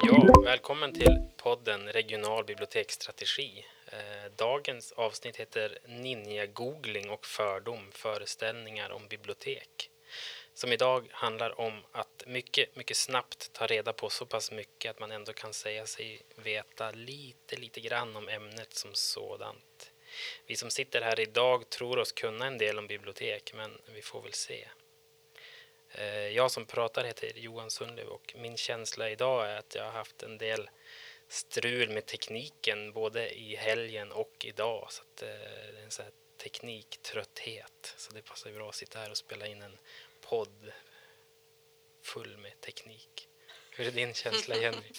Ja, välkommen till podden Regional biblioteksstrategi. Eh, dagens avsnitt heter Ninja-googling och fördom, föreställningar om bibliotek. Som idag handlar om att mycket, mycket snabbt ta reda på så pass mycket att man ändå kan säga sig veta lite, lite grann om ämnet som sådant. Vi som sitter här idag tror oss kunna en del om bibliotek, men vi får väl se. Eh, jag som pratar heter Johan Sundlöv och min känsla idag är att jag har haft en del strul med tekniken både i helgen och idag. Så att, eh, det är en sån här tekniktrötthet. Så det passar bra att sitta här och spela in en podd full med teknik. Hur är din känsla Jenny?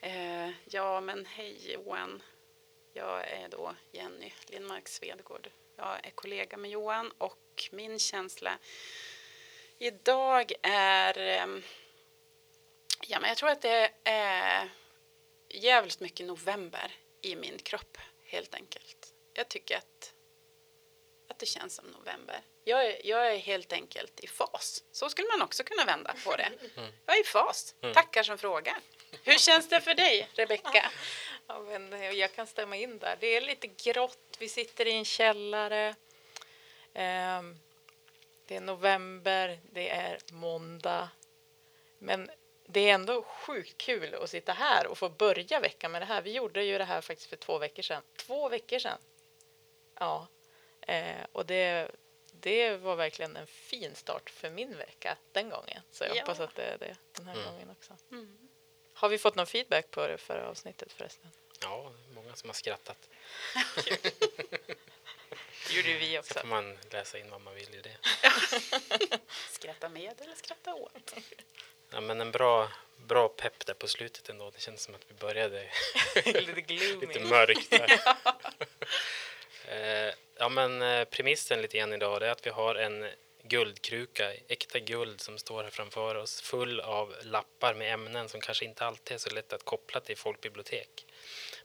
eh, ja, men hej Johan. Jag är då Jenny Lindmark Svedgård. Jag är kollega med Johan och min känsla idag är... Ehm, ja, men jag tror att det är jävligt mycket november i min kropp, helt enkelt. Jag tycker att, att det känns som november. Jag är, jag är helt enkelt i fas. Så skulle man också kunna vända på det. Mm. Jag är i fas. Mm. Tackar som frågar. Hur känns det för dig, Rebecka? Ja, jag kan stämma in där. Det är lite grått. Vi sitter i en källare. Um, det är november, det är måndag. Men det är ändå sjukt kul att sitta här och få börja veckan med det här. Vi gjorde ju det här faktiskt för två veckor sedan. Två veckor sedan! Ja, eh, och det, det var verkligen en fin start för min vecka den gången. Så jag ja. hoppas att det är det den här mm. gången också. Mm. Har vi fått någon feedback på det förra avsnittet förresten? Ja, många som har skrattat. Gjorde vi också. Så får man läsa in vad man vill i det. skratta med eller skratta åt. Ja, men en bra, bra pepp där på slutet ändå. Det känns som att vi började lite, lite mörkt. Där. Eh, ja, men eh, premissen lite grann idag är att vi har en guldkruka, äkta guld som står här framför oss full av lappar med ämnen som kanske inte alltid är så lätt att koppla till folkbibliotek.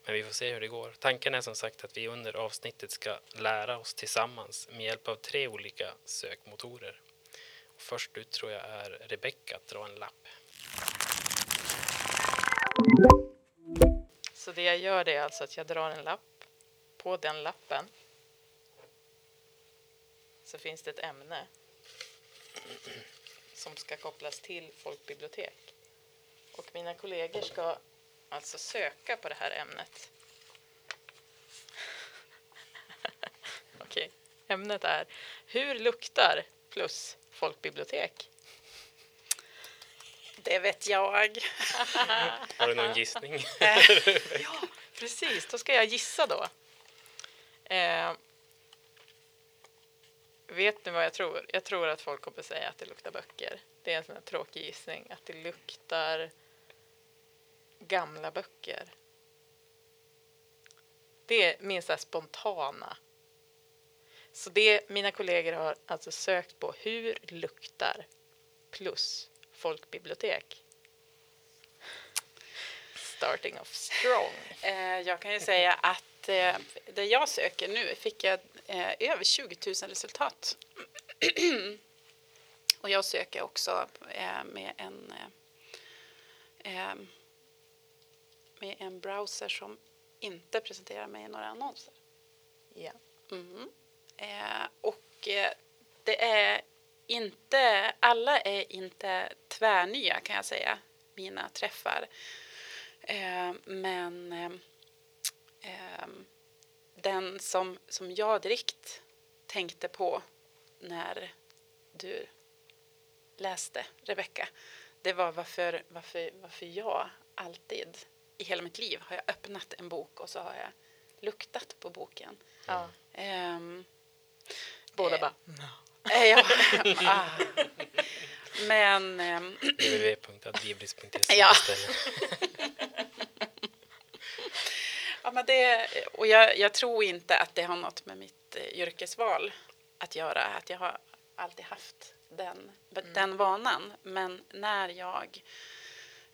Men vi får se hur det går. Tanken är som sagt att vi under avsnittet ska lära oss tillsammans med hjälp av tre olika sökmotorer. Och först ut tror jag är Rebecka att dra en lapp. Så det jag gör är alltså att jag drar en lapp. På den lappen så finns det ett ämne som ska kopplas till folkbibliotek. Och mina kollegor ska alltså söka på det här ämnet. Okej, okay. ämnet är Hur luktar plus folkbibliotek? Det vet jag. Har du någon gissning? ja, precis. Då ska jag gissa då. Eh, vet ni vad jag tror? Jag tror att folk kommer säga att det luktar böcker. Det är en sån här tråkig gissning. Att det luktar gamla böcker. Det är min så spontana. Så det mina kollegor har alltså sökt på hur luktar plus folkbibliotek. Starting off strong. Eh, jag kan ju säga att eh, det jag söker nu fick jag eh, över 20 000 resultat. Och jag söker också med en med en browser som inte presenterar mig några annonser. Ja. Mm. Eh, och eh, det är inte, alla är inte tvärnya kan jag säga, mina träffar. Eh, men eh, eh, den som, som jag direkt tänkte på när du läste Rebecka, det var varför, varför, varför jag alltid i hela mitt liv har jag öppnat en bok och så har jag luktat på boken. Ja. Um, Båda eh, bara eh, ja, ah. Men... Um, www.adlibris.se ja. ja, men det, och jag, jag, tror inte att det har något med mitt uh, yrkesval att göra. Att jag har alltid haft den, mm. den vanan. Men när jag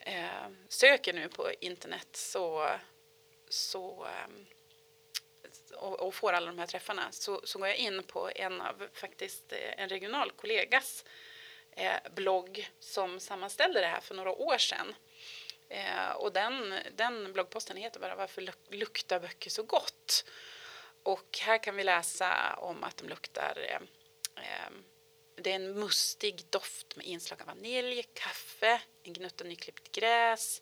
eh, söker nu på internet så, så eh, och, och, får alla de här träffarna så, så går jag in på en av faktiskt eh, en regional kollegas eh, blogg som sammanställde det här för några år sedan. Eh, och den, den bloggposten heter bara Varför luktar böcker så gott? Och här kan vi läsa om att de luktar eh, eh det är en mustig doft med inslag av vanilj, kaffe, en gnutta nyklippt gräs.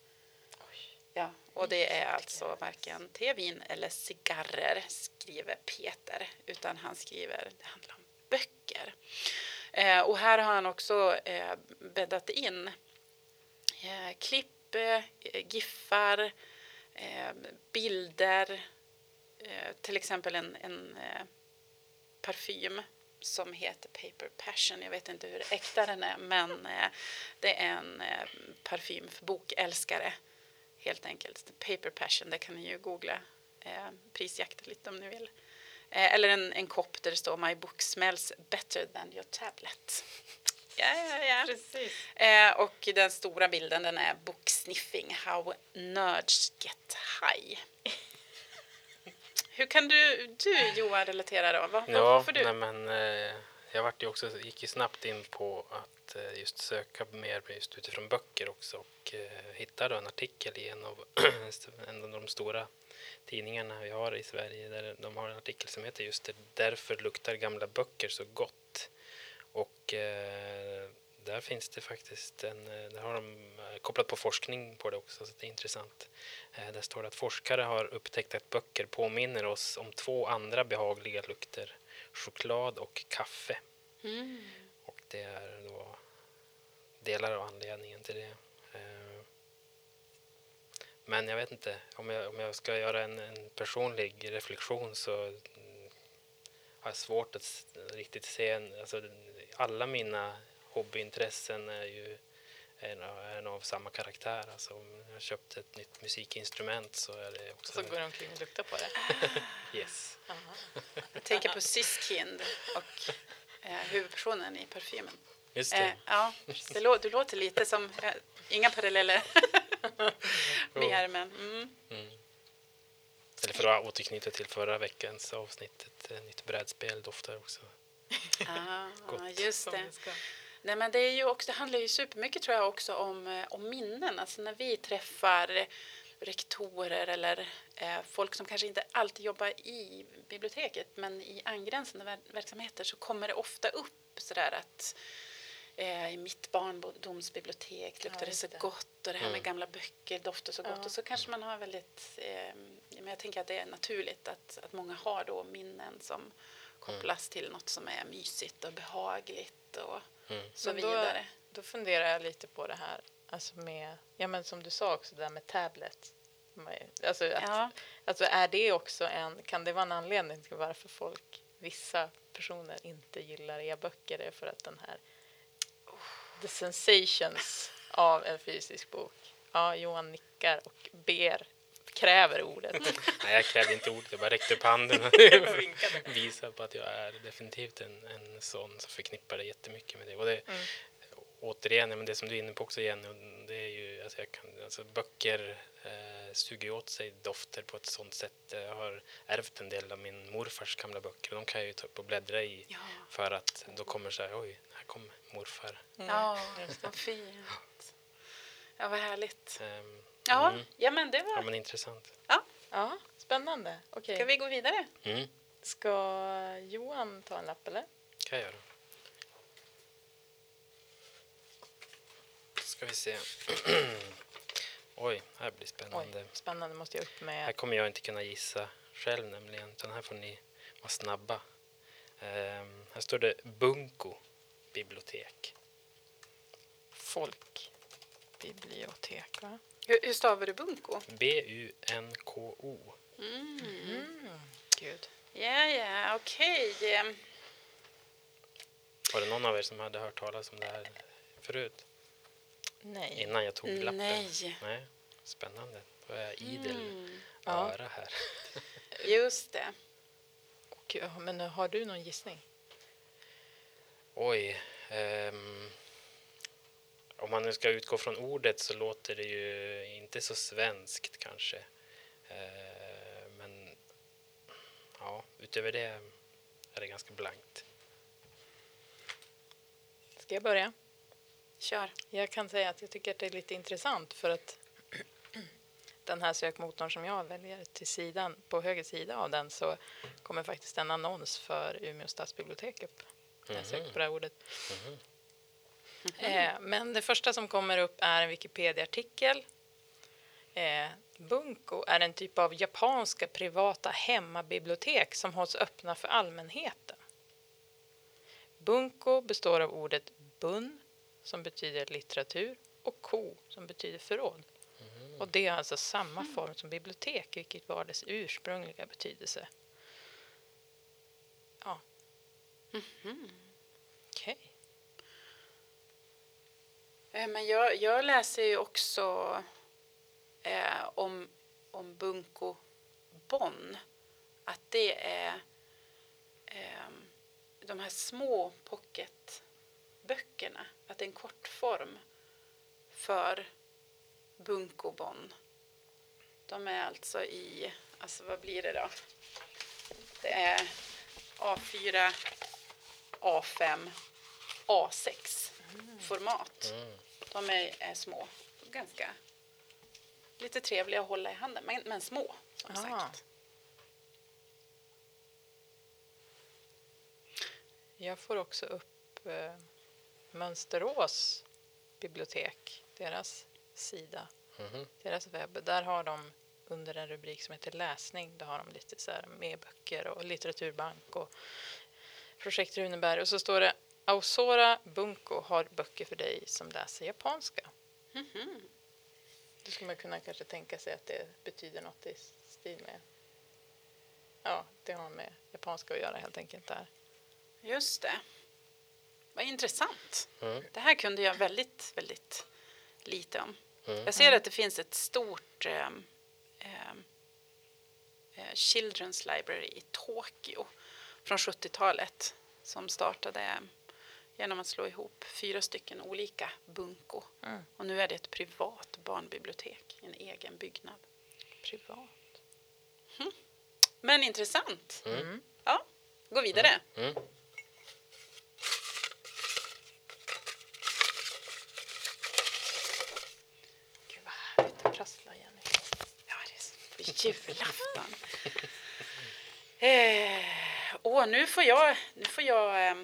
Ja, och det är alltså varken te, vin eller cigarrer, skriver Peter, utan han skriver det handlar om böcker. Eh, och här har han också eh, bäddat in eh, klipp, eh, giffar, eh, bilder, eh, till exempel en, en eh, parfym som heter Paper Passion. Jag vet inte hur äkta den är, men eh, det är en eh, parfym för bokälskare helt enkelt. Paper Passion, det kan ni ju googla, eh, prisjakta lite om ni vill. Eller en, en kopp där det står My book smells better than your tablet. Ja, ja, ja. Precis. Eh, och den stora bilden den är Book sniffing, how nerds get high. Hur kan du, du Johan relatera då? Vad, Ja, får du? nej, men eh, jag vart ju också, gick ju snabbt in på att eh, just söka mer just utifrån böcker också och eh, hittade en artikel i en av, en av de stora tidningarna vi har i Sverige där de har en artikel som heter just det, Därför luktar gamla böcker så gott. Och eh, där finns det faktiskt en, eh, där har de eh, kopplat på forskning på det också så det är intressant. Eh, där står det att forskare har upptäckt att böcker påminner oss om två andra behagliga lukter, choklad och kaffe. Mm. Och det är då delar av anledningen till det. Men jag vet inte, om jag, om jag ska göra en, en personlig reflektion så mm, har jag svårt att riktigt se en, alltså, alla mina hobbyintressen är ju är av samma karaktär. Alltså, om jag köpt ett nytt musikinstrument så är det Och också... så går de omkring och luktar på det. yes. Jag tänker på Siskind och eh, huvudpersonen i parfymen. Just det. Eh, ja, det lå- du låter lite som, eh, inga paralleller mer, men mm. Mm. Eller för att återknyta till förra veckans avsnitt, ett eh, nytt brädspel doftar också. ah, Gott. just det. Nej, men det, är ju också, det handlar ju supermycket tror jag också om, eh, om minnen. Alltså när vi träffar rektorer eller eh, folk som kanske inte alltid jobbar i biblioteket men i angränsande ver- verksamheter så kommer det ofta upp sådär att eh, i mitt barndomsbibliotek luktar Ja, det så gott och det här med Mm. gamla böcker doftar så gott Ja. och så kanske man har väldigt, eh, men jag tänker att det är naturligt att, att många har då minnen som kopplas till något som är mysigt och behagligt och Mm. så Men då- vidare. Då funderar jag lite på det här, alltså med, ja men som du sa också, det där med tablet. Alltså, att, Ja. alltså är det också en, kan det vara en anledning till varför folk, vissa personer inte gillar e-böcker? Det är för att den här, the sensations av en fysisk bok. Ja, Johan nickar och ber, kräver ordet. Nej, jag krävde inte ordet, jag bara räckte upp handen och visade på att jag är definitivt en, en sån som förknippar det jättemycket med det. Och det Mm. återigen, men det som du är inne på också Jenny, det är ju, alltså jag kan, alltså böcker eh, suger åt sig dofter på ett sånt sätt. Jag har ärvt en del av min morfars gamla böcker och de kan jag ju ta upp och bläddra i Ja, för att då kommer så här, oj, här kommer morfar. Mm. ja vad fint. Ja, vad härligt. Ehm, Ja, mm. ja men det ja var... men intressant. Ja, spännande. Okej. Ska vi gå vidare? Mm. Ska Johan ta en lapp eller? kan jag göra. Ska vi se. Oj, här blir Oj, spännande. spännande. Måste jag upp Här med. kommer jag inte kunna gissa själv nämligen, utan här får ni vara snabba. Ehm, här står det Bunko bibliotek. Folkbibliotek, va? Hur, hur stavar du bunko? B-U-N-K-O. Mm. Gud. Ja, ja, okej. Ehm, Var det någon av er som hade hört talas om det här förut? Nej. Innan jag tog lappen? Nej. Nej. Spännande. Då är jag idel Mm, Ja. öra här. just det. Och, men har du någon gissning? Oj. ehm, om man nu ska utgå från ordet så låter det ju inte så svenskt kanske. Eh, men ja, utöver det är det ganska blankt. Ska jag börja? Kör. Jag kan säga att jag tycker att det är lite intressant för att den här sökmotorn som jag väljer till sidan, på höger sida av den så kommer faktiskt en annons för Umeå stadsbibliotek upp. När jag söker på det här ordet. Eh, men det första som kommer upp är en Wikipedia-artikel. Eh, Bunko är en typ av japanska privata hemmabibliotek som hålls öppna för allmänheten. Bunko består av ordet bun, som betyder litteratur, och ko, som betyder förråd. Och det är alltså samma form som bibliotek, vilket var dess ursprungliga betydelse. Ja. Okej. Eh, Eh, men jag, jag läser ju också eh, om, om Bunko Bonn. Att det är eh, de här små pocketböckerna. Att det är en kortform för Bunko Bonn. De är alltså i, alltså vad blir det då? Det är A4, A5, A6 format. De är, är små. Ganska lite trevliga att hålla i handen, men, men små som Ah. sagt. Jag får också upp eh, Mönsterås bibliotek, deras sida, Mhm. deras webb. Där har de under en rubrik som heter läsning, där har de lite så här med böcker och litteraturbank och projekt Runeberg. Och så står det Ausora Bunko har böcker för dig som läser japanska. Då skulle man kunna kanske tänka sig att det betyder något i stil med Ja, det har med japanska att göra helt enkelt där. Just det. Vad intressant. Mm. Det här kunde jag väldigt, väldigt lite om. Mm. Jag ser att det finns ett stort ehm, eh, Children's Library i Tokyo från 70-talet som startade genom att slå ihop fyra stycken olika bunko. Mm. Och nu är det ett privat barnbibliotek i en egen byggnad. Privat. Men intressant. Mm. Ja, gå vidare. Mm. Gud vad härligt att prassla igen. Ja, det är så- julafton. eh, åh, nu får jag, nu får jag, eh,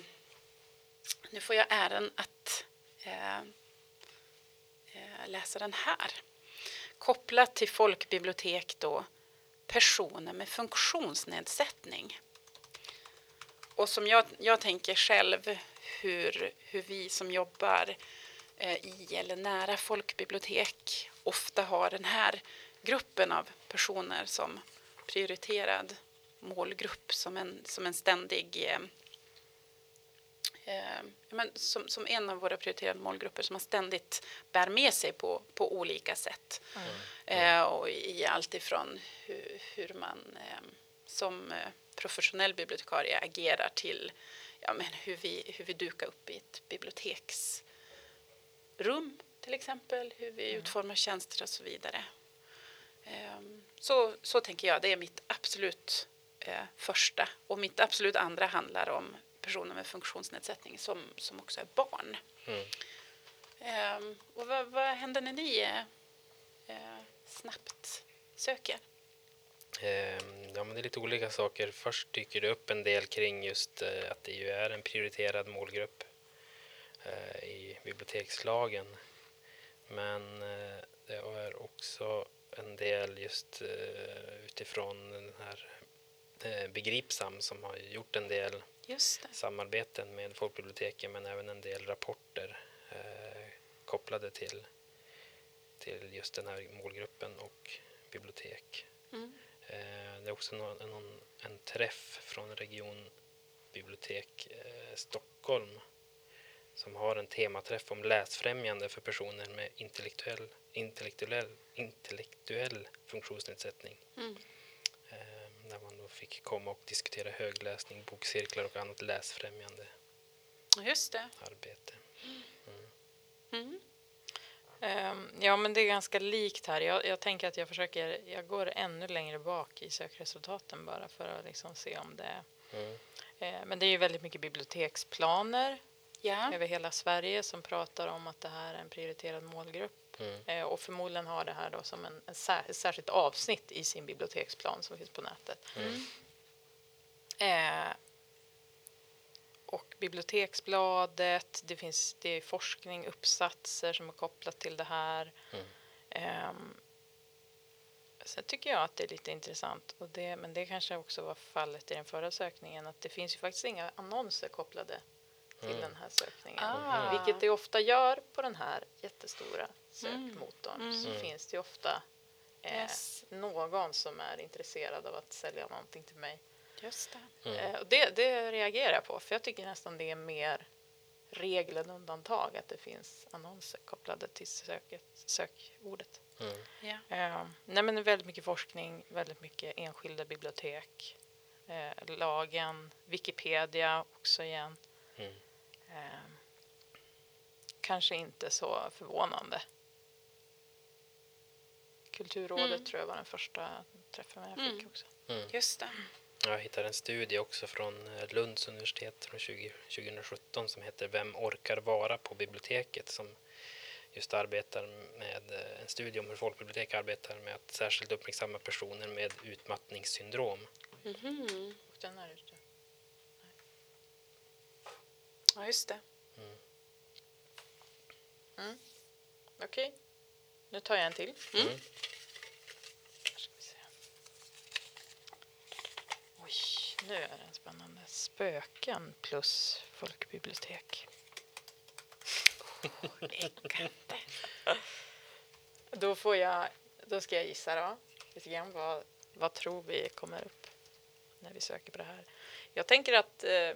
nu får jag äran att eh, eh, läsa den här. Kopplat till folkbibliotek då, personer med funktionsnedsättning. Och som jag, jag tänker själv hur, hur vi som jobbar eh, i eller nära folkbibliotek ofta har den här gruppen av personer som prioriterad målgrupp som en, som en ständig eh, men som, som en av våra prioriterade målgrupper som man ständigt bär med sig på, på olika sätt. Eh, och i allt ifrån hur, hur man eh, som eh, professionell bibliotekarie agerar till ja, men hur, vi, hur vi dukar upp i ett biblioteksrum till exempel, hur vi utformar tjänster och så vidare. Ehm, Så, så tänker jag, det är mitt absolut eh, första. Och mitt absolut andra handlar om personer med funktionsnedsättning som, som också är barn. Mm. Ehm, och vad, vad händer när ni eh, eh, snabbt söker? Ehm, Ja, men det är lite olika saker. Först dyker det upp en del kring just eh, att det ju är en prioriterad målgrupp eh, i bibliotekslagen. Men eh, det är också en del just eh, utifrån den här Begripsam som har gjort en del. Samarbeten med folkbiblioteken men även en del rapporter eh, kopplade till, till just den här målgruppen och bibliotek. Mm. Eh, det är också någon, någon, en träff från regionbibliotek eh, Stockholm som har en tematräff om läsfrämjande för personer med intellektuell, intellektuell, intellektuell funktionsnedsättning. Mm. Där man då fick komma och diskutera högläsning, bokcirklar och annat läsfrämjande Just det. arbete. Mm. Ehm, ja, men det är ganska likt här. Jag, jag tänker att jag försöker, jag går ännu längre bak i sökresultaten bara för att liksom se om det Mm. Eh, Men det är ju väldigt mycket biblioteksplaner. Ja. över hela Sverige som pratar om att det här är en prioriterad målgrupp. Mm. Eh, och förmodligen har det här då som en, en sär, ett särskilt avsnitt i sin biblioteksplan som finns på nätet. Mm. Eh, och biblioteksbladet, det finns det är forskning, uppsatser som är kopplat till det här. Mm. Ehm, sen tycker jag att det är lite intressant, och det, men det kanske också var fallet i den förra sökningen, att det finns ju faktiskt inga annonser kopplade till Mm. den här sökningen. Ah. Vilket det ofta gör på den här jättestora sökmotorn. Mm. Så Mm. finns det ofta eh, Yes. någon som är intresserad av att sälja någonting till mig. Just det. Mm. Eh, och det, det reagerar jag på, för jag tycker nästan det är mer regel än undantag att det finns annonser kopplade till söket, sökordet. Mm. Ja. Eh, nej men väldigt mycket forskning, väldigt mycket enskilda bibliotek, eh, lagen, Wikipedia också igen. Mm. Eh, kanske inte så förvånande. Kulturrådet Mm. tror jag var den första träffen jag fick Mm. också. Mm. Just det. Jag hittade en studie också från eh, Lunds universitet från 20, 2017 som heter Vem orkar vara på biblioteket som just arbetar med eh, en studie om hur folkbibliotek arbetar med att särskilt uppmärksamma personer med utmattningssyndrom. Mhm. Och den är ute. Ja, just det. Okej, nu tar jag en till. Mm. Mm. Oj, nu är den spännande. Spöken plus folkbibliotek. Äggande. Då får jag, då ska jag gissa då. Lite grann vad, vad tror vi kommer upp när vi söker på det här. Jag tänker att eh,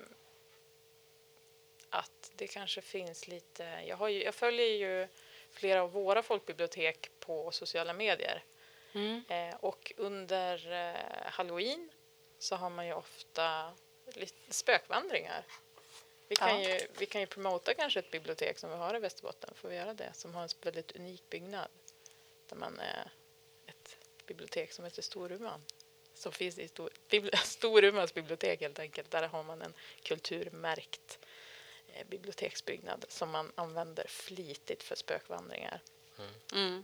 att det kanske finns lite, jag, har ju, jag följer ju flera av våra folkbibliotek på sociala medier Mm. eh, och under eh, halloween så har man ju ofta lite spökvandringar. Vi kan, Ja. ju, vi kan ju promota kanske ett bibliotek som vi har i Västerbotten, får vi göra det, som har en väldigt unik byggnad där man är ett bibliotek som heter Storuman som finns i Stor, Storumans bibliotek helt enkelt. Där har man en kulturmärkt eh, biblioteksbyggnad som man använder flitigt för spökvandringar. Mm.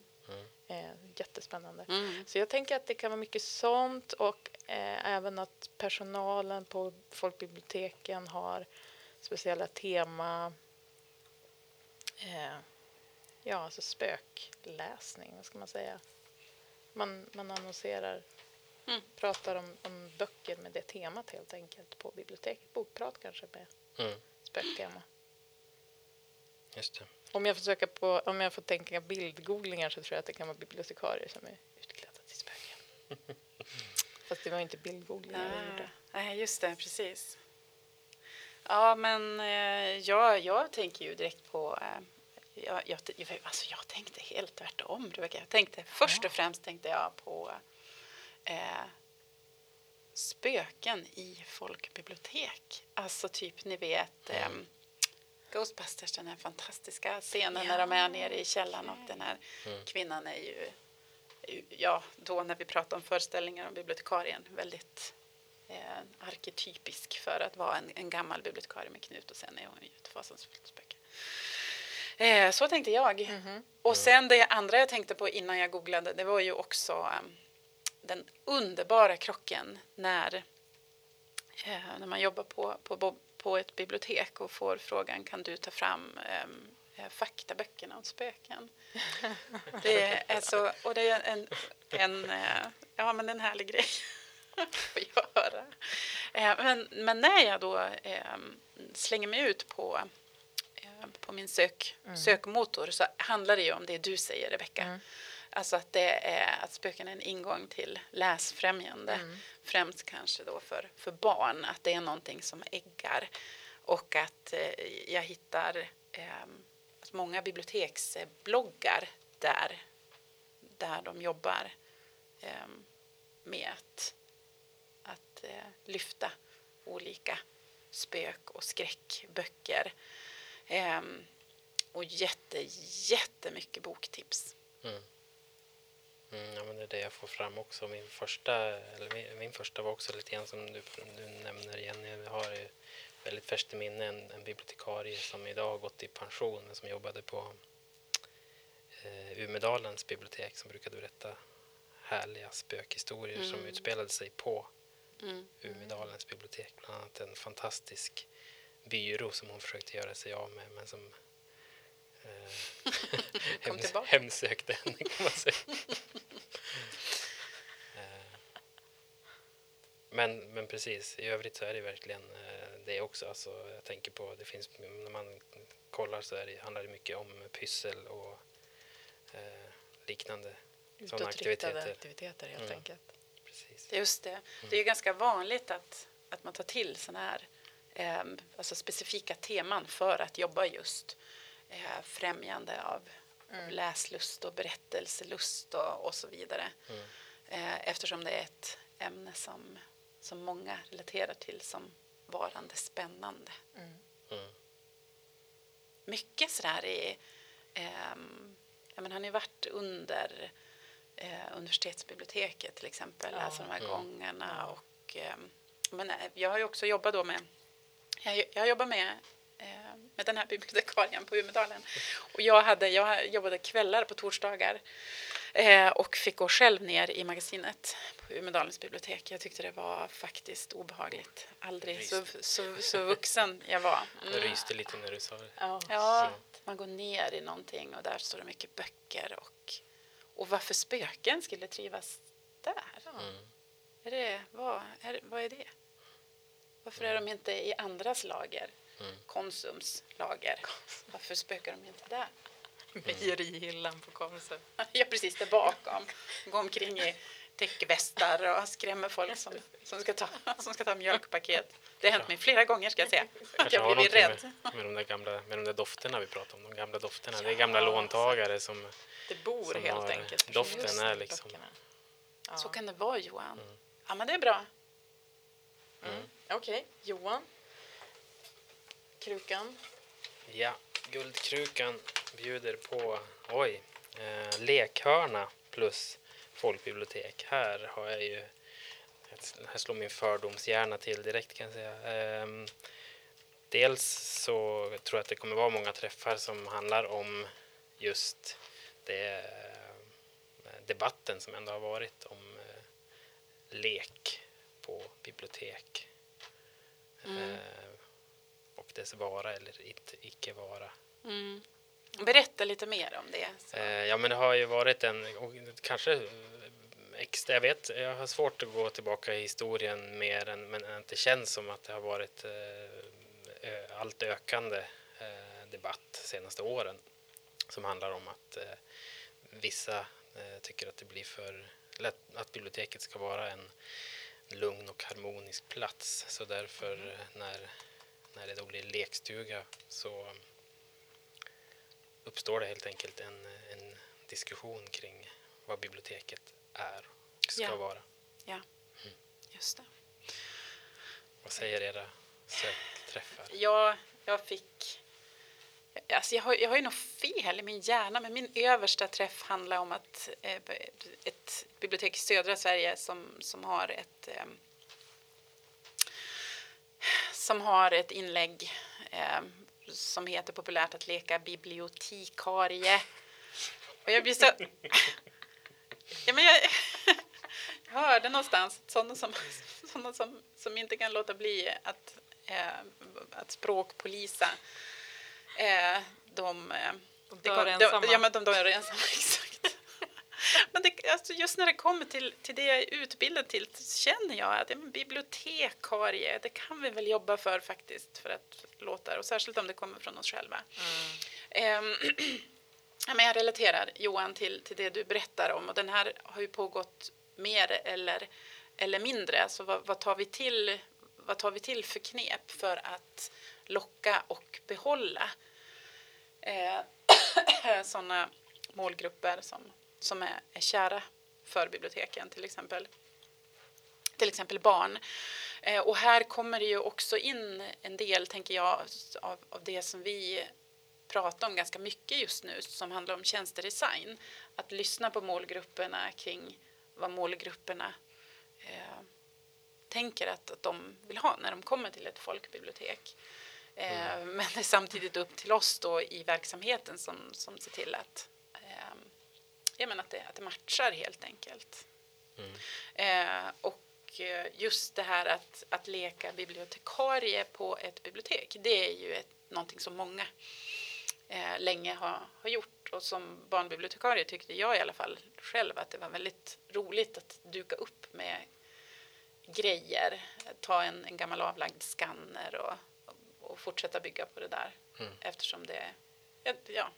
Eh, jättespännande. Mm. Så jag tänker att det kan vara mycket sånt och eh, även att personalen på folkbiblioteken har speciella tema. Eh, ja, alltså spökläsning, vad ska man säga? Man, man annonserar, Mm. pratar om, om böcker med det temat helt enkelt på biblioteket. Bokprat kanske med Mm. Spöktema. Just det. Om jag, försöker på, om jag får tänka bildgooglingar så tror jag att det kan vara bibliotekarier som är utklädda till spöken. Fast det var inte bildgooglingar jag Ah, gjorde. Nej, just det, precis. Ja, men eh, jag, jag tänker ju direkt på... Eh, jag, jag, jag, alltså jag tänkte helt tvärtom, Rebecka. Jag tänkte, först och främst tänkte jag på eh, spöken i folkbibliotek. Alltså typ, ni vet... Eh, Ghostbusters, den här fantastiska scenen när de är nere i källaren och den här Mm. kvinnan är ju, ja, då när vi pratar om föreställningar om bibliotekarien, väldigt eh, arketypisk för att vara en, en gammal bibliotekarie med knut och sen är hon ju ett fasansfullt spöke. Eh, så tänkte jag. Mhm. Och sen det andra jag tänkte på innan jag googlade, det var ju också eh, den underbara krocken när, eh, när man jobbar på, på, på ett bibliotek och får frågan kan du ta fram ehm, eh, faktaböckerna om spöken. Det är så, och det är en, en, eh, ja, men en härlig grej att göra. Eh, Men, men när jag då eh, slänger mig ut på, eh, på min sök, sökmotor så handlar det ju om det du säger, Rebecka. Mm. Alltså att, det är, att spöken är en ingång till läsfrämjande. Mm. Främst kanske då för, för barn, att det är någonting som äggar. Och att eh, jag hittar eh, att många biblioteksbloggar där, där de jobbar eh, med att, att eh, lyfta olika spök och skräckböcker. Eh, och jätte, jättemycket boktips. Mm. Mm, ja, men det är det jag får fram också. Min första, eller min, min första var också lite grann som du, du nämner igen. Jag har ju väldigt färskt i minne en, en bibliotekarie som idag har gått i pension men som jobbade på eh, Umedalens bibliotek som brukade berätta härliga spökhistorier som Mm. utspelade sig på Mm. Umedalens bibliotek. Bland annat en fantastisk byrå som hon försökte göra sig av med men som Kom hems- tillbaka. hemsökte henne kan man säga. Eh, men, men precis, i övrigt så är det verkligen eh, det också. Alltså, jag tänker på, det finns, när man kollar så är det, handlar det mycket om pyssel och eh, liknande. Utåtriktade aktiviteter. aktiviteter helt Mm. enkelt. Precis. Just det. Det är ju ganska vanligt att, att man tar till sådana här eh, alltså specifika teman för att jobba just eh, främjande av, av läslust och berättelselust och, och så vidare. Mm. Eh, eftersom det är ett ämne som, som många relaterar till som varande spännande. Mm. Mm. mycket sådär i... ehm, ja, men han har ju varit under eh, universitetsbiblioteket till exempel, Ja. alltså de här Mm. gångerna. Och, ehm, men eh, jag har ju också jobbat då med... Jag, jag jobbar med, eh, med den här bibliotekarien på Umedalen. Och jag, hade, jag jobbade kvällar på torsdagar eh, och fick gå själv ner i magasinet på Umedalens bibliotek. Jag tyckte det var faktiskt obehagligt. Aldrig så, så, så vuxen jag var. Jag Mm. ryste lite när du sa det. Ja. Ja, man går ner i någonting och där står det mycket böcker och, och varför spöken skulle trivas där? Mm. Är det, vad, är, vad är det? Varför är de inte i andras lager? Mm. Konsums lager. Varför spökar de inte där? Mejerihyllan på Konsum. Ja, precis där bakom. Går omkring i täckvästar och skrämmer folk som, som, ska ta, som ska ta mjölkpaket. Det har hänt mig flera gånger ska jag säga. Att jag blivit rädd. med, med, de där gamla, med de där dofterna vi pratade om. De gamla dofterna. det är Ja, gamla alltså. låntagare som... Det bor Som helt enkelt. doften är liksom-. Ja. Så kan det vara Johan. Mm. Ja, men det är bra. Mm. Okej, Johan. Krukan. Ja, Guldkrukan bjuder på, oj, eh, lekhörna plus folkbibliotek. Här har jag ju, här slår min fördomshjärna till direkt kan jag säga. Ehm, dels så tror jag att det kommer vara många träffar som handlar om just det, eh, debatten som ändå har varit om eh, lek på bibliotek. Mm. Eh, och dess vara eller inte, icke vara. Mm. Berätta lite mer om det. Så. Eh, ja, men det har ju varit en, kanske eh, extra, jag vet, jag har svårt att gå tillbaka i historien mer än, men det känns som att det har varit eh, allt ökande eh, debatt de senaste åren som handlar om att eh, vissa eh, tycker att det blir för lätt, att biblioteket ska vara en lugn och harmonisk plats så därför eh, när, när det då blir lekstuga så uppstår det helt enkelt en, en diskussion kring vad biblioteket är och ska Ja. vara. Just det. Vad säger era sökträffar? Jag, jag fick... Alltså jag, har, jag har ju något fel i min hjärna, men min översta träff handlar om att eh, ett bibliotek i södra Sverige som, som har ett eh, som har ett inlägg eh, som heter populärt att leka bibliotekarie. Och jag blir så... Ja, men jag, jag hörde någonstans sådana som, sådana som, som inte kan låta bli att, eh, att språkpolisa eh, de, eh, De dör kom- ensamma. De, ja, men de dör ensamma. Men det, alltså just när det kommer till, till det jag är utbildad till känner jag att men bibliotekarie, det kan vi väl jobba för faktiskt för att låta och särskilt om det kommer från oss själva. Ehm, ja, men jag relaterar Johan till, till det du berättar om och den här har ju pågått mer eller, eller mindre. Så vad, vad, tar vi till, vad tar vi till för knep för att locka och behålla eh, sådana målgrupper som, som är, är kära för biblioteken till exempel. Till exempel barn. Eh, och här kommer det ju också in en del, tänker jag, av, av det som vi pratar om ganska mycket just nu som handlar om tjänstedesign. Att lyssna på målgrupperna kring vad målgrupperna eh, tänker att, att de vill ha när de kommer till ett folkbibliotek. Eh, Men det är samtidigt upp till oss då i verksamheten som, som ser till att, ja, men att, det, att det matchar helt enkelt. Eh, och eh, just det här att, att leka bibliotekarie på ett bibliotek, det är ju ett, någonting som många eh, länge har, har gjort. Och som barnbibliotekarie tyckte jag i alla fall själv att det var väldigt roligt att duka upp med grejer, ta en, en gammal avlagd skanner och, och fortsätta bygga på det där. Mm. Eftersom det, ja,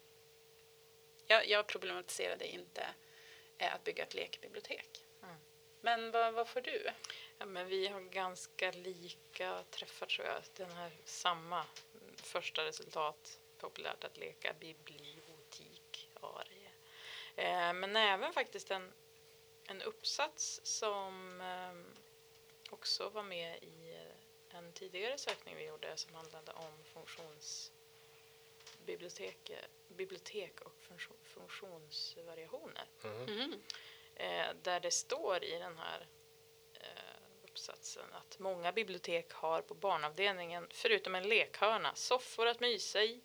jag, jag problematiserade inte eh, att bygga ett lekbibliotek. Mm. Men vad, vad får du? Ja, men vi har ganska lika träffar tror jag. Den här samma mm, första resultat. Populärt att leka bibliotekarie. Eh, men även faktiskt en, en uppsats som eh, också var med i eh, en tidigare sökning vi gjorde som handlade om funktionsbibliotek bibliotek och funktion, funktionsvariationer. Mm. Mm. Eh, där det står i den här eh, uppsatsen att många bibliotek har på barnavdelningen förutom en lekhörna soffor att mysa i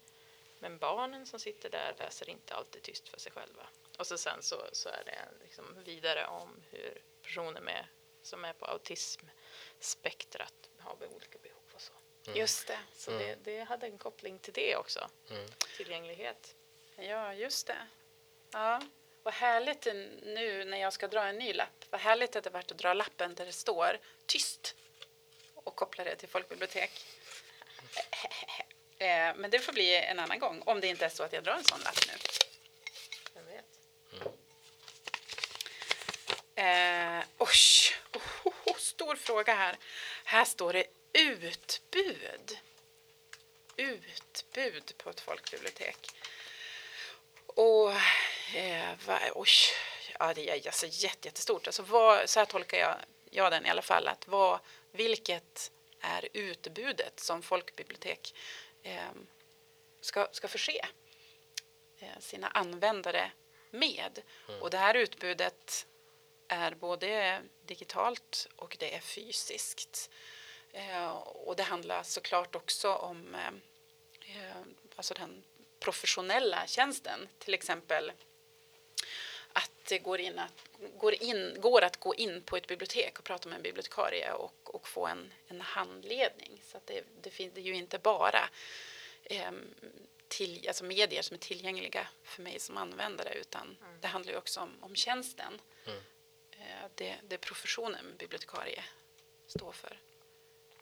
men barnen som sitter där läser inte alltid tyst för sig själva. Och så sen så, så är det liksom vidare om hur personer med, som är på autismspektrat har olika så. Just det. Så Mm. det, det hade en koppling till det också, Mm. tillgänglighet. Ja, just det. Ja. Vad härligt nu när jag ska dra en ny lapp. Vad härligt att det varit att dra lappen där det står tyst och koppla det till folkbibliotek. Eh, Men det får bli en annan gång om det inte är så att jag drar en sån lapp nu. Vem vet? Eh, oj, oh, oh, oh, stor fråga här. Här står det utbud. Utbud på ett folkbibliotek. Och eh, vad, oj, ja, det är alltså jätte, jättestort. Alltså vad, så här tolkar jag, jag den i alla fall. Att vad, vilket är utbudet som folkbibliotek eh, ska, ska förse eh, sina användare med. Och det här utbudet är både digitalt och det är fysiskt. Eh, och det handlar såklart också om eh, eh, alltså den professionella tjänsten. Till exempel att det går, in att, går, in, går att gå in på ett bibliotek och prata med en bibliotekarie och, och få en, en handledning. Så att det, det finns det är ju inte bara eh, till, alltså medier som är tillgängliga för mig som användare utan det handlar ju också om, om tjänsten. Mm. Eh, det, det professionen bibliotekarie står för.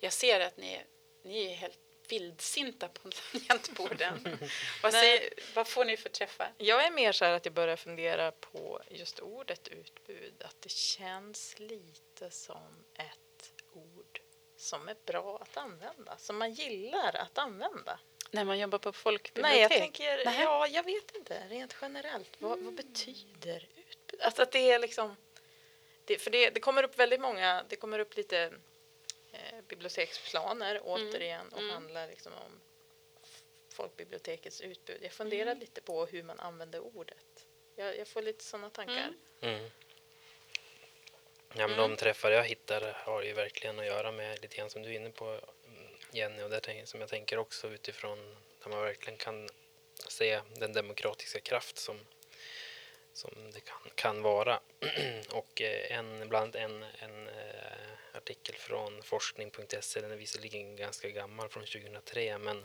Jag ser att ni, ni är helt vildsinta på tangentborden. vad, Nej. säger, vad får ni för träffar? Jag är mer så här att jag börjar fundera på just ordet utbud. Att det känns lite som ett ord som är bra att använda. Som man gillar att använda. När man jobbar på folkbibliotek? Nej, jag tänker, Nähä. ja, jag vet inte rent generellt. Vad, vad betyder utbud? Alltså att det är liksom, det, för det, det kommer upp väldigt många, det kommer upp lite biblioteksplaner återigen och mm. handlar liksom om folkbibliotekets utbud. Jag funderar lite på hur man använder ordet. Jag, jag får lite sådana tankar. Mm. Mm. Ja, men de träffar jag hittar har ju verkligen att göra med lite grann som du är inne på mm, Jenny och det tänk- som jag tänker också utifrån där man verkligen kan se den demokratiska kraft som, som det kan, kan vara. och eh, en, bland en, en eh, artikel från forskning.se, den är visserligen ganska gammal från 2003 men,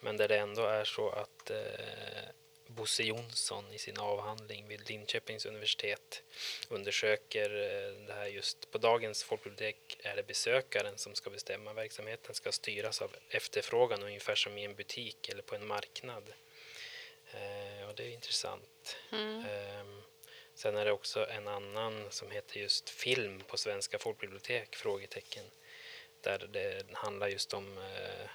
men där det ändå är så att eh, Bosse Jonsson i sin avhandling vid Linköpings universitet undersöker eh, det här just på dagens folkbibliotek är det besökaren som ska bestämma. Verksamheten ska styras av efterfrågan ungefär som i en butik eller på en marknad. Eh, och det är intressant. Mm. Ehm, sen är det också en annan som heter just film på svenska folkbibliotek? Frågetecken. Där det handlar just om eh,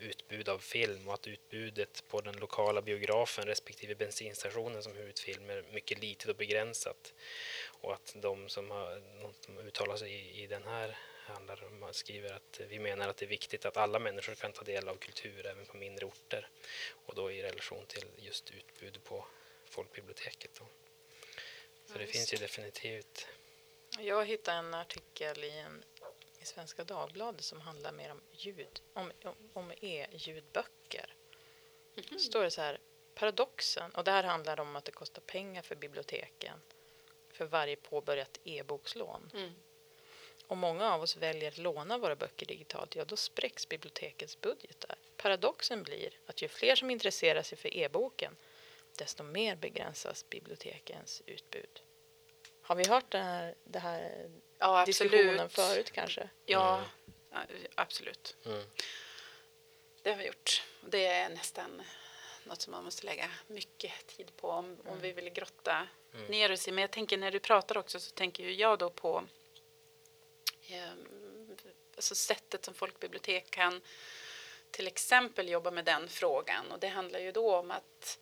utbud av film och att utbudet på den lokala biografen respektive bensinstationen som hyr ut film är mycket litet och begränsat. Och att de som har de uttalar sig i, i den här handlar om, skriver att vi menar att det är viktigt att alla människor kan ta del av kultur även på mindre orter och då i relation till just utbud på folkbiblioteket. Då. Så det finns ju definitivt. Jag hittade en artikel i en i Svenska Dagbladet som handlar mer om ljud, om, om, e-ljudböcker. Mhm. står det så här, paradoxen, och det här handlar om att det kostar pengar för biblioteken för varje påbörjat e-bokslån. Mm. Om många av oss väljer att låna våra böcker digitalt, ja då spräcks bibliotekets budgetar. Paradoxen blir att ju fler som intresserar sig för e-boken, desto mer begränsas bibliotekens utbud. Har vi hört den här, det här Ja, diskussionen förut kanske? Ja, ja, absolut. Mm. Det har vi gjort. Det är nästan något som man måste lägga mycket tid på om, Mm. om vi vill grotta ner oss i. Men jag tänker när du pratar också så tänker ju jag då på ehm, alltså sättet som folkbibliotek kan till exempel jobba med den frågan. Och det handlar ju då om att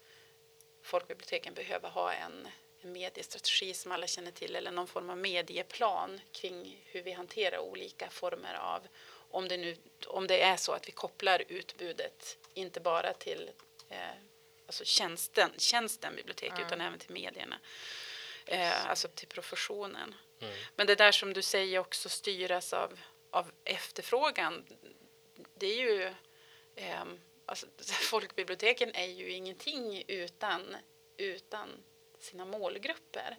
folkbiblioteken behöver ha en, en mediestrategi som alla känner till eller någon form av medieplan kring hur vi hanterar olika former av om det, nu, om det är så att vi kopplar utbudet inte bara till eh, alltså tjänsten, tjänsten bibliotek utan även till medierna. Eh, alltså till professionen. Mm. Men det där som du säger också styras av, av efterfrågan. Det är ju... ehm, alltså, folkbiblioteken är ju ingenting utan, utan sina målgrupper.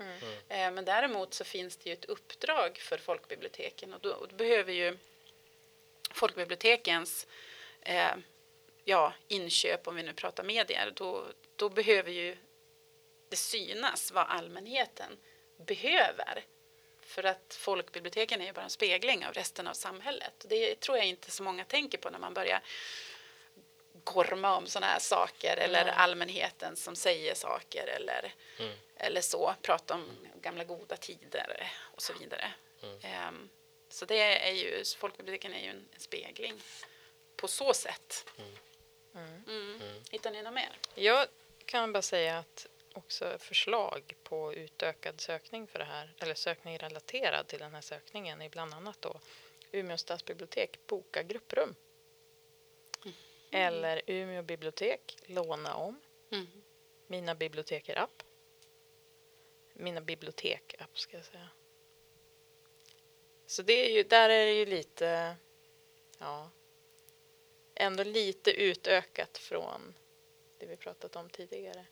Eh, men däremot så finns det ju ett uppdrag för folkbiblioteken och då, och då behöver ju folkbibliotekens eh, ja, inköp, om vi nu pratar medier, då, då behöver ju det synas vad allmänheten behöver. För att folkbiblioteken är ju bara en spegling av resten av samhället. Det tror jag inte så många tänker på när man börjar gorma om sådana här saker eller Nej. allmänheten som säger saker eller, Mm. eller så, prata om gamla goda tider och så vidare. Mm. Ehm, så det är ju, folkbiblioteken är ju en, en spegling på så sätt. Mm. Mm. Hittar ni något mer? Jag kan bara säga att också förslag på utökad sökning för det här, eller sökning relaterad till den här sökningen är bland annat då Umeå stadsbibliotek boka grupprum. Eller Umeå bibliotek låna om. Mm. Mina biblioteker app. Mina bibliotek app ska jag säga. Så det är ju, där är det ju lite, ja, ändå lite utökat från det vi pratat om tidigare.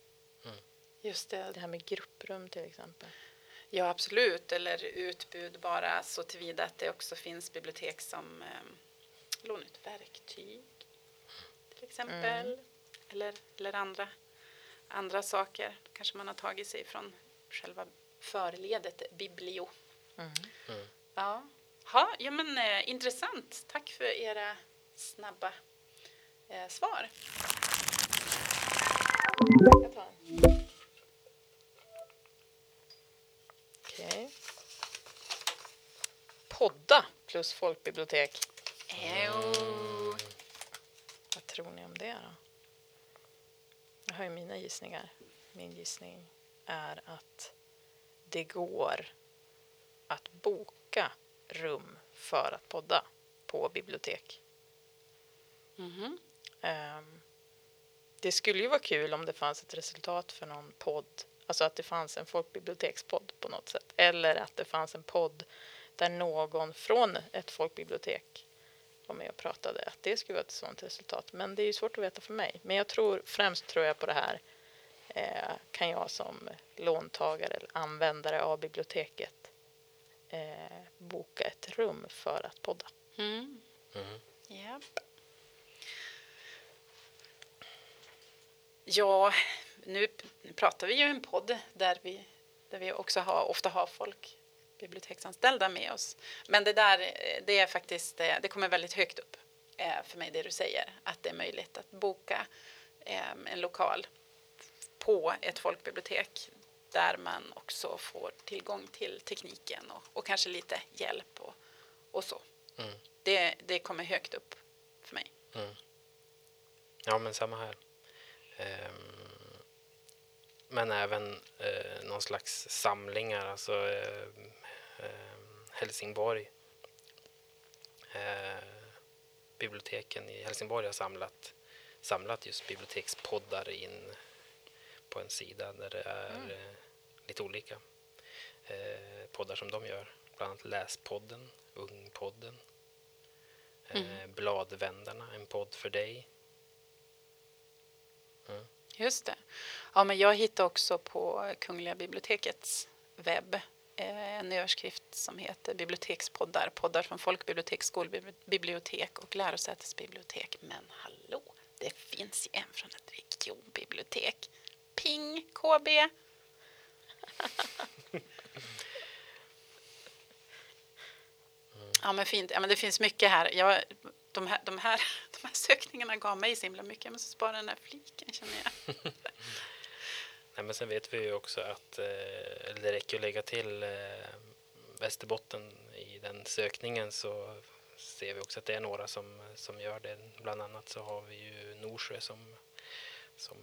Just det. Det här med grupprum till exempel. Ja, absolut. Eller utbud bara så tillvida att det också finns bibliotek som eh, lånar ut verktyg till exempel. Eller, eller andra, andra saker. Kanske man har tagit sig från själva förledet biblio. Mm. Ja, ha, ja men eh, intressant. Tack för era snabba eh, svar. Jag tar. Okej. Podda plus folkbibliotek. Mm. Tror ni om det då? Jag har ju mina gissningar. Min gissning är att det går att boka rum för att podda på bibliotek. Mhm. Ehm, det skulle ju vara kul om det fanns ett resultat för någon podd, alltså att det fanns en folkbibliotekspodd på något sätt, eller att det fanns en podd där någon från ett folkbibliotek var med och pratade, att det skulle vara ett sådant resultat. Men det är ju svårt att veta för mig. Men jag tror främst tror jag på det här eh, kan jag som låntagare eller användare av biblioteket eh, boka ett rum för att podda. Mm. Mm. Japp. Ja, nu pratar vi ju en podd där vi, där vi också har, ofta har folk, biblioteksanställda med oss. Men det där, eh, det är faktiskt, eh, det kommer väldigt högt upp eh, för mig det du säger, att det är möjligt att boka en lokal på ett folkbibliotek där man också får tillgång till tekniken och, och kanske lite hjälp och, och så. Mm. Det, det kommer högt upp för mig. Mm. Ja, men samma här. Ehm, men även eh, någon slags samlingar, alltså ehm, Helsingborg. Eh, biblioteken i Helsingborg har samlat, samlat just bibliotekspoddar in på en sida där det är eh, lite olika eh, poddar som de gör. Bland annat Läspodden, Ungpodden, Eh, Bladvändarna, en podd för dig. Just det. Ja, men jag hittade också på Kungliga bibliotekets webb eh, en överskrift som heter Bibliotekspoddar, poddar från folkbibliotek, skolbibliotek och lärosätesbibliotek. Men hallå, det finns ju en från ett regionbibliotek. Ping KB. Ja, men fint. Ja, men det finns mycket här. Jag, de, här de, här, de här sökningarna gav mig så himla mycket. Jag måste spara den här fliken, känner jag. Nej, men sen vet vi ju också att eh, det räcker att lägga till eh, Västerbotten i den sökningen så ser vi också att det är några som, som gör det. Bland annat så har vi ju Norsjö som, som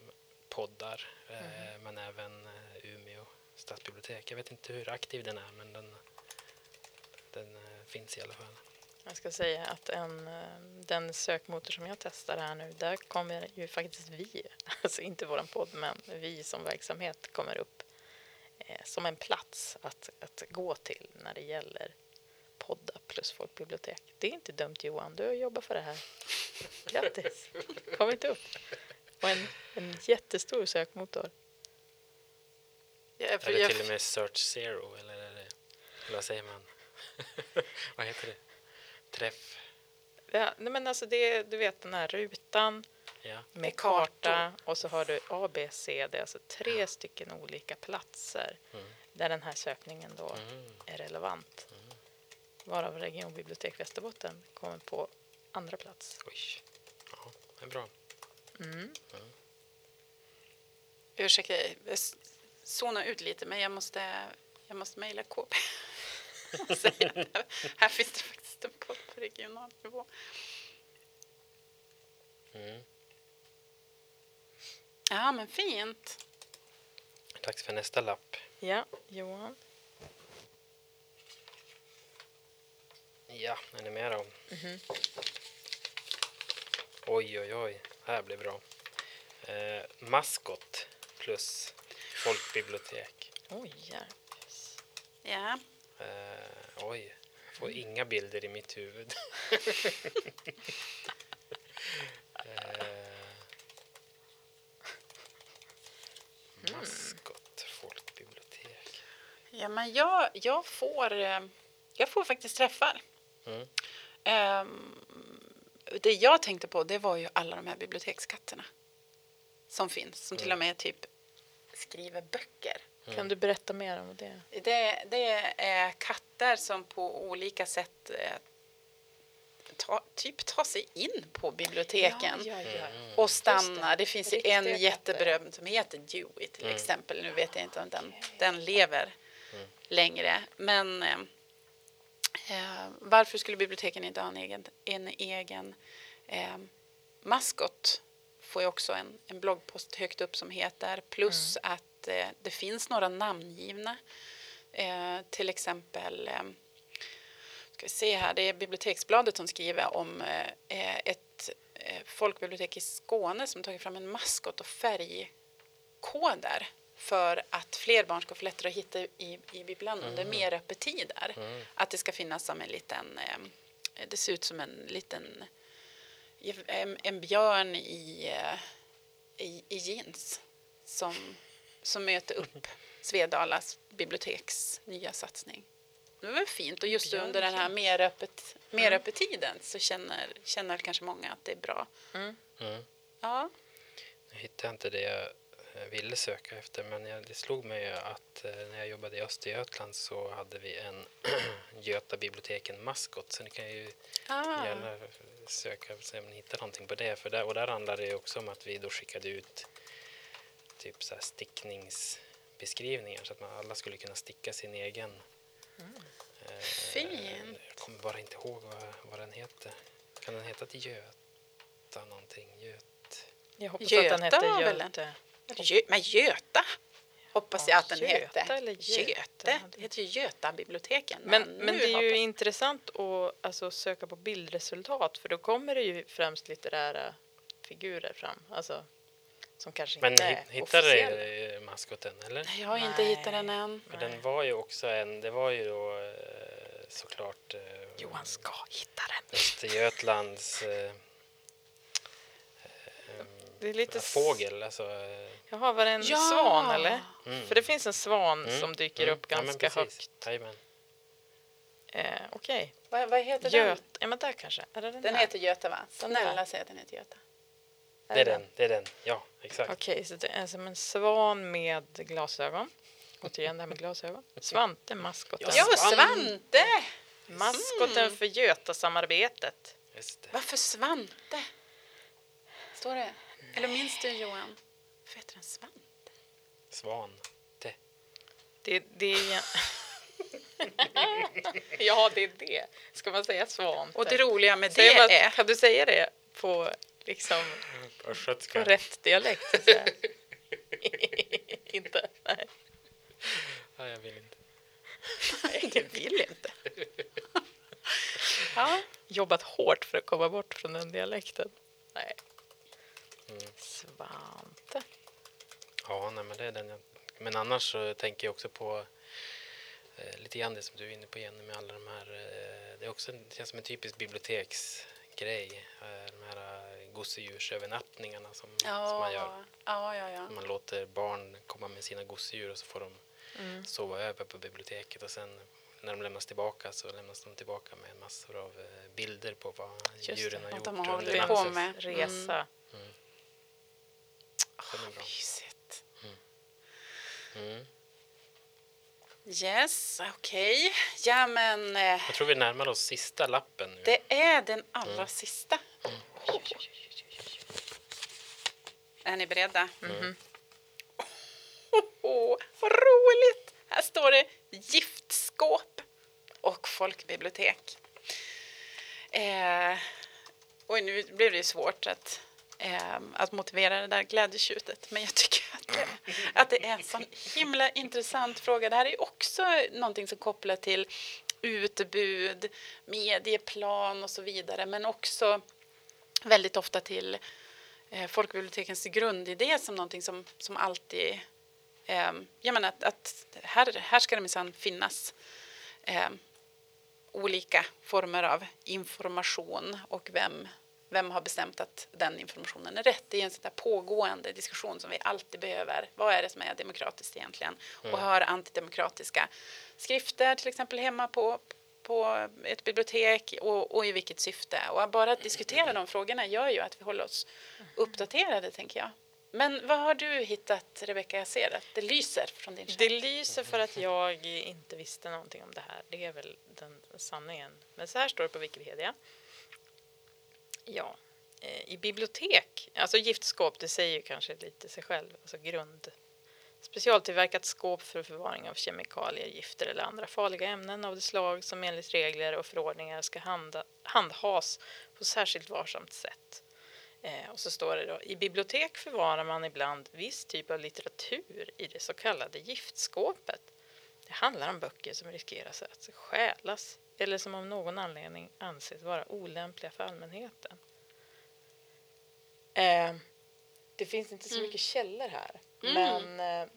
poddar, eh, Mm. men även eh, Umeå stadsbibliotek. Jag vet inte hur aktiv den är, men den, den eh, finns i alla fall. Jag ska säga att en, eh, den sökmotor som jag testar här nu, där kommer ju faktiskt vi, alltså inte våran podd, men vi som verksamhet kommer upp eh, som en plats att, att gå till när det gäller poddar plus folkbibliotek. Det är inte dumt Johan, du har jobbat för det här. Grattis! Kom inte upp. Och en, en jättestor sökmotor. Jag, Är det till och med Search Zero eller, eller vad säger man? vad heter det? Träff? Ja, nej men alltså det, du vet den här rutan Ja. med karta och så har du A, B, C. Det är alltså tre stycken olika platser Mm. där den här sökningen då Mm. är relevant. Varav Regionbibliotek Västerbotten kommer på andra plats. Oj. Ja, det är bra. Mm. ursäkta, jag s- zonar ut lite, men jag måste, jag måste mejla KB. Och säga att här- finns det faktiskt en podd regional nivå. Mm. Ja, men fint. Dags för nästa lapp. Ja, Johan. Ja, är ni med då? Mhm. Oj, oj, oj. Här blir bra. Eh, maskot plus folkbibliotek. Oj, hjälpes. Ja, Eh, oj, får inga bilder i mitt huvud. eh, maskot, folkbibliotek. ja men jag, jag, får, eh, jag får faktiskt träffar. Mm. Ehm, det jag tänkte på det var ju alla de här bibliotekskatterna som finns, som till och med typ skriver böcker. Kan du berätta mer om det? Det, det är katter som på olika sätt eh, ta, typ tar sig in på biblioteken Ja, ja, ja. Mm. och stannar. Det finns ju en jätteberömd som heter Dewey till Mm. exempel. Nu vet jag inte om den, den lever Mm. längre. Men eh, eh, varför skulle biblioteken inte ha en egen, en egen eh, maskot? Får jag också en, en bloggpost högt upp som heter. Plus att eh, det finns några namngivna. Eh, till exempel eh, ska vi se här, det är Biblioteksbladet som skriver om ett folkbibliotek i Skåne som tagit fram en maskot och färgkoder för att fler barn ska få lättare att hitta i, i bibblan under mer öppettider. Mm. Att det ska finnas som en liten, det ser ut som en liten, en, en björn i, i, i jeans som, som möter upp Svedalas biblioteks nya satsning. Det var fint och just under den här meröppet, meröppettiden så känner, känner kanske många att det är bra. Mm. Mm. Ja, Jag hittade inte det jag eh, ville söka efter men jag, det slog mig att eh, när jag jobbade i Östergötland så hade vi en Göta biblioteken maskot så ni kan ju ah. gärna söka och se om ni hittar någonting på det. För där, och där handlar det också om att vi då skickade ut typ så här stickningsbeskrivningar så att man alla skulle kunna sticka sin egen. Eh, Fint. Jag kommer bara inte ihåg vad, vad den heter. Kan den heta Göta någonting? Göt... Jag hoppas Göta att den heter var väl en- Göte. Gö, men Göta hoppas Ja, jag att den Göta hette. eller Göte. Göte. Det heter ju Göta-biblioteken. Men, men nu det är ju hoppas- intressant att alltså, söka på bildresultat för då kommer det ju främst litterära figurer fram. Alltså, som kanske Men inte är hittade du maskoten eller? Nej, Jag har inte Nej. hittat den än. För den var ju också en, det var ju då eh, såklart eh, Johan ska hitta den. Östergötlands eh, Det är lite... fågel. Alltså, Jaha, var det en Ja! svan eller? mm. För det finns en svan Mm, som dyker mm. upp Ja, ganska precis. högt. Jajamän. Eh, Okej. Vad, vad heter den? Göt... Ja, men där kanske. Är det den, Den här? heter Göta va? Den. Snälla säg att den heter Göta. Det är den. Det är den. Ja, exakt. Okej, så det är som en svan med glasögon. Återigen det här med glasögon. Svante, maskoten. Ja, Svante. Svante! Maskoten för Götasamarbetet. Just det. Varför Svante? Står det? Eller minns du Johan? Varför heter den Svante? Svan. Det. Det, är... ja, det är det. Ska man säga svante? Och det roliga med det man, är... Kan du säga det på, liksom, på rätt dialekt? Inte? Nej. Ja, jag vill inte. Det vill inte. Ja, Jobbat hårt för att komma bort från den dialekten. Nej. Mm. Svante. Ja, nej, men det är den jag... Men annars så tänker jag också på eh, lite grann det som du är inne på Jenny med alla de här... Eh, det är också det känns som en typisk biblioteksgrej. Eh, de här eh, gosedjursövernattningarna som, som man gör. ja, ja, ja. Man låter barn komma med sina gosedjur och så får de Mm. sova över på biblioteket och sen när de lämnas tillbaka så lämnas de tillbaka med massor av eh, bilder på vad Just det, djuren har vad gjort de har hållit på med. Resa. Det är bra. Mysigt. Mm. Yes, okej. Ja, men eh, Jag tror vi närmar oss sista lappen nu. det är den allra sista. Är ni beredda? Mhm. Åh, vad roligt! Här står det giftskåp och folkbibliotek. Eh, oj, nu blev det svårt att, att motivera det där glädjetjutet, men jag tycker att det, att det är en sån himla intressant fråga. Det här är också någonting som kopplar till utbud, medieplan och så vidare, men också väldigt ofta till eh, folkbibliotekens grundidé som någonting som, som alltid eh, jag menar att, att här, här ska det minsann finnas eh, olika former av information och vem, vem har bestämt att den informationen är rätt. Det är en sån där pågående diskussion som vi alltid behöver. Vad är det som är demokratiskt egentligen? Och har antidemokratiska skrifter till exempel hemma på, på ett bibliotek och, och i vilket syfte? Och bara att diskutera de frågorna gör ju att vi håller oss uppdaterade, tänker jag. Men vad har du hittat, Rebecka? Jag ser att det lyser från din Det skärm. lyser för att jag inte visste någonting om det här. Det är väl den sanningen. Men så här står det på Wikipedia. Ja, eh, i bibliotek, alltså giftskåp, det säger ju kanske lite sig själv, alltså grund. Specialtillverkat skåp för förvaring av kemikalier, gifter eller andra farliga ämnen av det slag som enligt regler och förordningar ska handa, handhas på särskilt varsamt sätt. Eh, och så står det då, i bibliotek förvarar man ibland viss typ av litteratur i det så kallade giftskåpet. Det handlar om böcker som riskerar att stjälas eller som av någon anledning anses vara olämpliga för allmänheten. Eh, det finns inte så Mm. mycket källor här, Mm. men eh,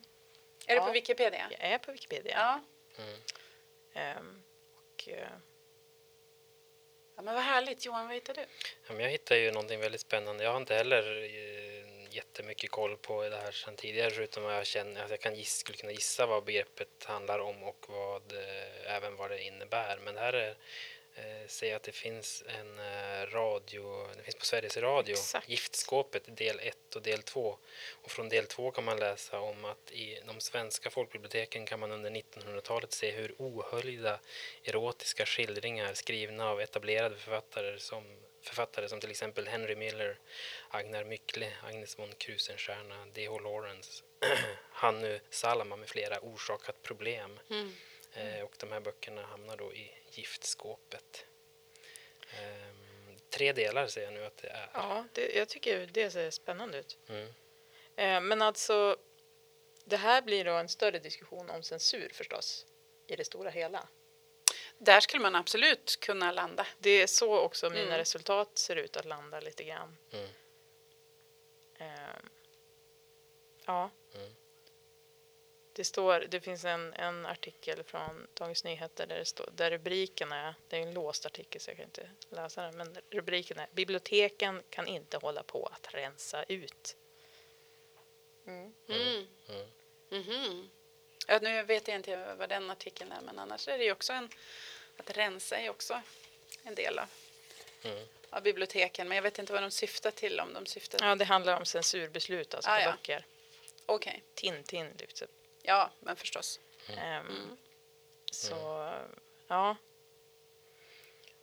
Är Ja. på Wikipedia? jag är på Wikipedia. Ja. Mm. Ehm, och, eh, ja. Men vad härligt. Johan, vad hittar du? Ja, men jag hittar ju någonting väldigt spännande. Jag har inte heller eh, jättemycket koll på det här sedan tidigare förutom att jag känner att jag kan giss, skulle kunna gissa vad begreppet handlar om och vad, eh, även vad det innebär. Men här är, eh, ser jag att det finns en eh, radio, det finns på Sveriges Radio, Exakt. Giftskåpet del 1 och del 2. Och från del 2 kan man läsa om att i de svenska folkbiblioteken kan man under 1900-talet se hur ohöljda erotiska skildringar skrivna av etablerade författare som, författare som till exempel Henry Miller, Agnar Mykle, Agnes von Krusenstjerna, D.H. Lawrence, Hannu Salama med flera orsakat problem. Mm. Eh, och de här böckerna hamnar då i giftskåpet. Ehm, tre delar säger jag nu att det är. ja, det, jag tycker det ser spännande ut. Mm. Eh, men alltså, det här blir då en större diskussion om censur förstås, i det stora hela. Där skulle man absolut kunna landa. Det är så också mina Mm. resultat ser ut att landa lite grann. Mm. Eh, ja. Mm. Det, står, det finns en, en artikel från Dagens Nyheter där, det står, där rubriken är, det är en låst artikel så jag kan inte läsa den, men rubriken är Biblioteken kan inte hålla på att rensa ut. Mm. Mm. Mhm. Ja, nu vet jag inte vad den artikeln är, men annars är det ju också en... Att rensa är också en del av, Mm. av biblioteken. Men jag vet inte vad de syftar till. Om de syftar... Ja, det handlar om censurbeslut alltså Ah, på ja. böcker. Okej. Tintin lyfts upp. Ja, men förstås. Ehm, Så, ja.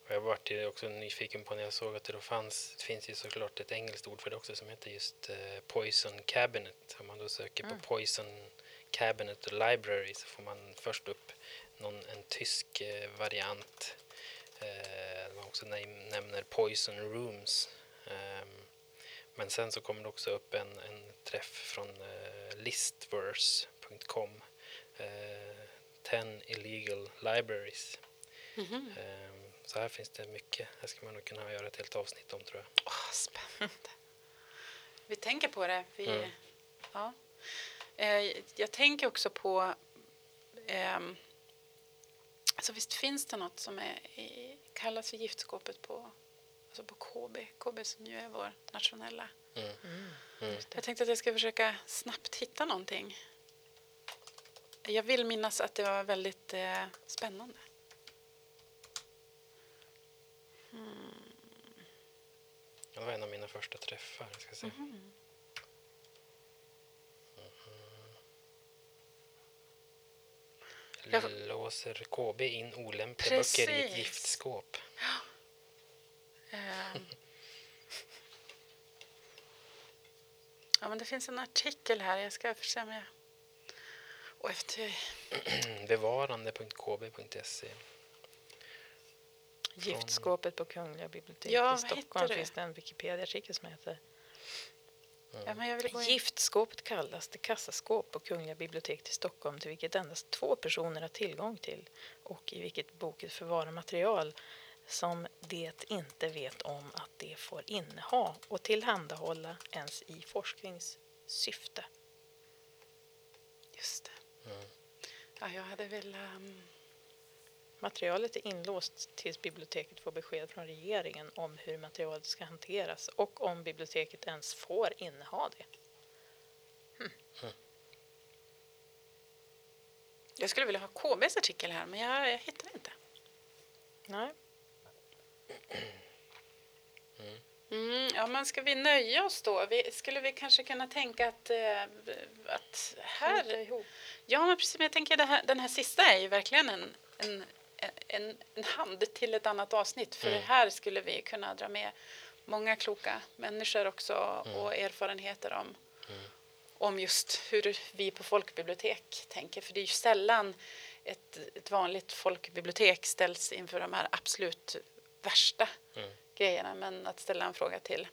Och jag varit ju också nyfiken på när jag såg att det då fanns, det finns ju såklart ett engelskt ord för det också som heter just eh, Poison Cabinet. Om man då söker på Poison Cabinet Library så får man först upp någon, en tysk eh, variant. Eh, man också näm- nämner Poison Rooms. Ehm, men sen så kommer det också upp en, en träff från eh, listverse.com. Eh, 10 illegal libraries. Mhm. Ehm, Så här finns det mycket. Här ska man nog kunna göra ett helt avsnitt om tror jag. Åh, spännande. Vi tänker på det. Vi, Mm. ja. Eh, jag tänker också på... ehm, alltså visst finns det något som är i, kallas för giftskåpet på, alltså på KB. KB som ju är vår nationella. Mm. Mm. Jag tänkte att jag ska försöka snabbt hitta någonting. Jag vill minnas att det var väldigt eh, spännande. Det var en av mina första träffar. Ska se. Mhm. Jag- Mhm. Låser KB in olämpliga böcker i ett giftskåp. Ehm. Ja, men det finns en artikel här. Jag ska se om jag... Och efter... Bevarande.kb.se Giftskåpet på Kungliga biblioteket Ja, i Stockholm finns det en Wikipedia-artikel som heter Ja, men jag vill gå in. Giftskåpet kallas det kassaskåp på Kungliga biblioteket i Stockholm till vilket endast två personer har tillgång till och i vilket boken förvarar material som det inte vet om att det får inneha och tillhandahålla ens i forskningssyfte. Just det. Mm. Ja, jag hade väl... ehm, Materialet är inlåst tills biblioteket får besked från regeringen om hur materialet ska hanteras och om biblioteket ens får inneha det. jag skulle vilja ha KBs artikel här, men jag, jag hittar inte. Nej. Mm, ja, men ska vi nöja oss då? Vi, skulle vi kanske kunna tänka att, eh, att här... Ja, men precis. Men jag tänker det här, den här sista är ju verkligen en, en, en, en hand till ett annat avsnitt. För Mm. här skulle vi kunna dra med många kloka människor också och erfarenheter om, om just hur vi på folkbibliotek tänker. För det är ju sällan ett, ett vanligt folkbibliotek ställs inför de här absolut värsta Mm. grejerna. Men att ställa en fråga till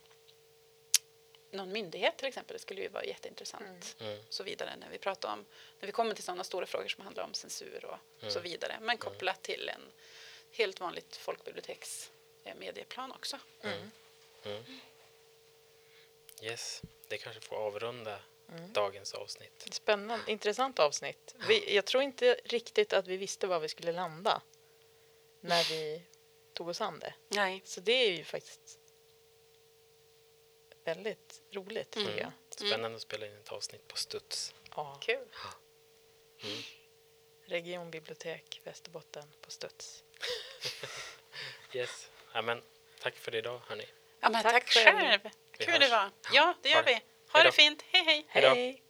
någon myndighet till exempel, det skulle ju vara jätteintressant Mm. och så vidare när vi pratar om, när vi kommer till sådana stora frågor som handlar om censur och Mm. så vidare. Men kopplat till en helt vanligt folkbiblioteks eh, medieplan också. Mm. Yes, det kanske får avrunda dagens avsnitt. Spännande, intressant avsnitt. Vi, jag tror inte riktigt att vi visste var vi skulle landa när vi tog oss an det. Nej. Så det är ju faktiskt väldigt roligt tycker jag. Spännande att spela in ett avsnitt på studs. Ja. Kul. Regionbibliotek Västerbotten på studs. Yes. Ja, men, tack för idag hörni. Ja, men Tack tack, själv. själv. Kul hörs. det var. Ja, det gör vi. Ha Hej det fint. Hej, hej. Hej då. Hej!